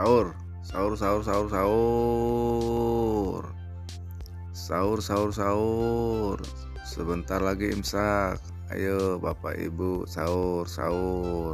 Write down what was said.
sahur sahur sahur sahur sahur. Sahur sahur sahur. Sebentar lagi imsak. Ayo bapak ibu sahur sahur.